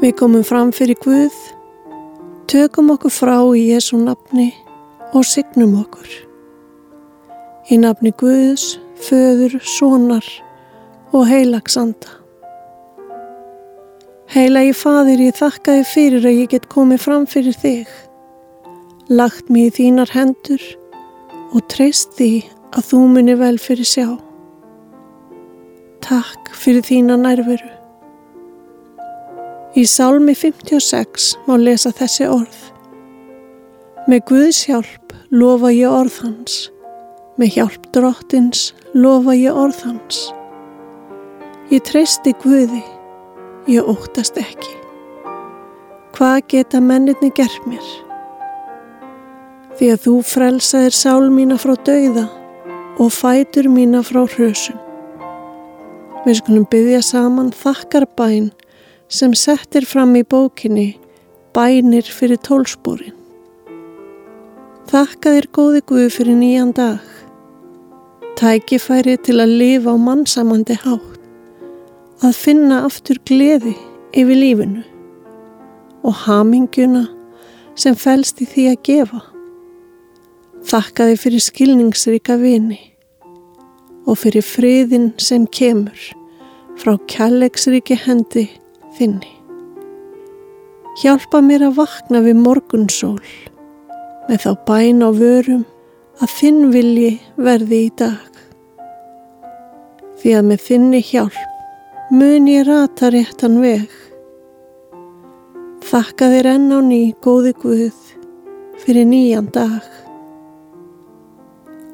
Við komum fram fyrir Guð, tökum okkur frá í Jésu nafni og signum okkur. Í nafni Guðs, föður, sonar og heilagsanda. Heilagi fadir, ég þakka þið fyrir að ég get komið fram fyrir þig, lagt mér í þínar hendur og treyst því að þú muni vel fyrir sjá. Takk fyrir þína nærveru. Í sálmi 56 má lesa þessi orð. Með Guðs hjálp lofa ég orð hans. Með hjálp drottins lofa ég orð hans. Ég treysti Guði, ég óttast ekki. Hvað geta menninni gert mér? Því að þú frelsaðir sál mína frá dauða og fætur mína frá hrösun. Við skulum byggja saman þakkar bæn sem settir fram í bókinni Bænir fyrir tólspúrin. Þakka þér góði Guð fyrir nýjan dag. Tækifæri til að lifa á mannsamandi hátt. Að finna aftur gleði yfir lífinu og haminguna sem fælst í því að gefa. Þakka þér fyrir skilningsrika vini og fyrir friðin sem kemur frá kjallegsriki hendi þinni. Hjálpa mér að vakna við morgunsól með þá bæn á vörum að þinn vilji verði í dag. Því að með þinni hjálp mun ég rata réttan veg. Þakka þér enn á ný, góði Guð, fyrir nýjan dag.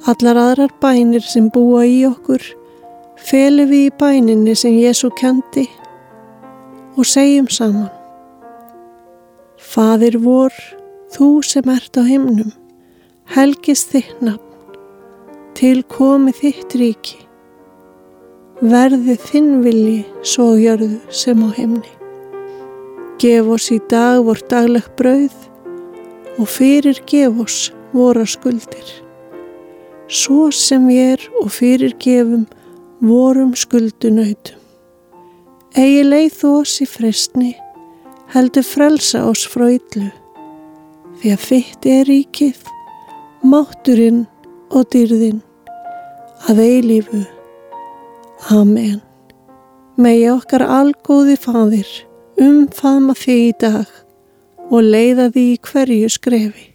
Allar aðrar bænir sem búa í okkur felum við í bæninni sem Jésu kendi og segjum saman. Fadir vor, þú sem ert á himnum, helgist þitt nafn, til komi þitt ríki. Verði þinn vilji svo gjörðu sem á himni. Gef oss í dag vor dagleg brauð og fyrir gef oss voru skuldir. Svo sem við er og fyrir gefum vorum skuldunautum. Egi leið þú oss í frestni, heldur frelsa oss frá yllu, því að þitt er ríkið, mátturinn og dýrðinn, að eilífu. Amen. Megi okkar algóði fadir umfaðma þig í dag og leiða því hverju skrefi.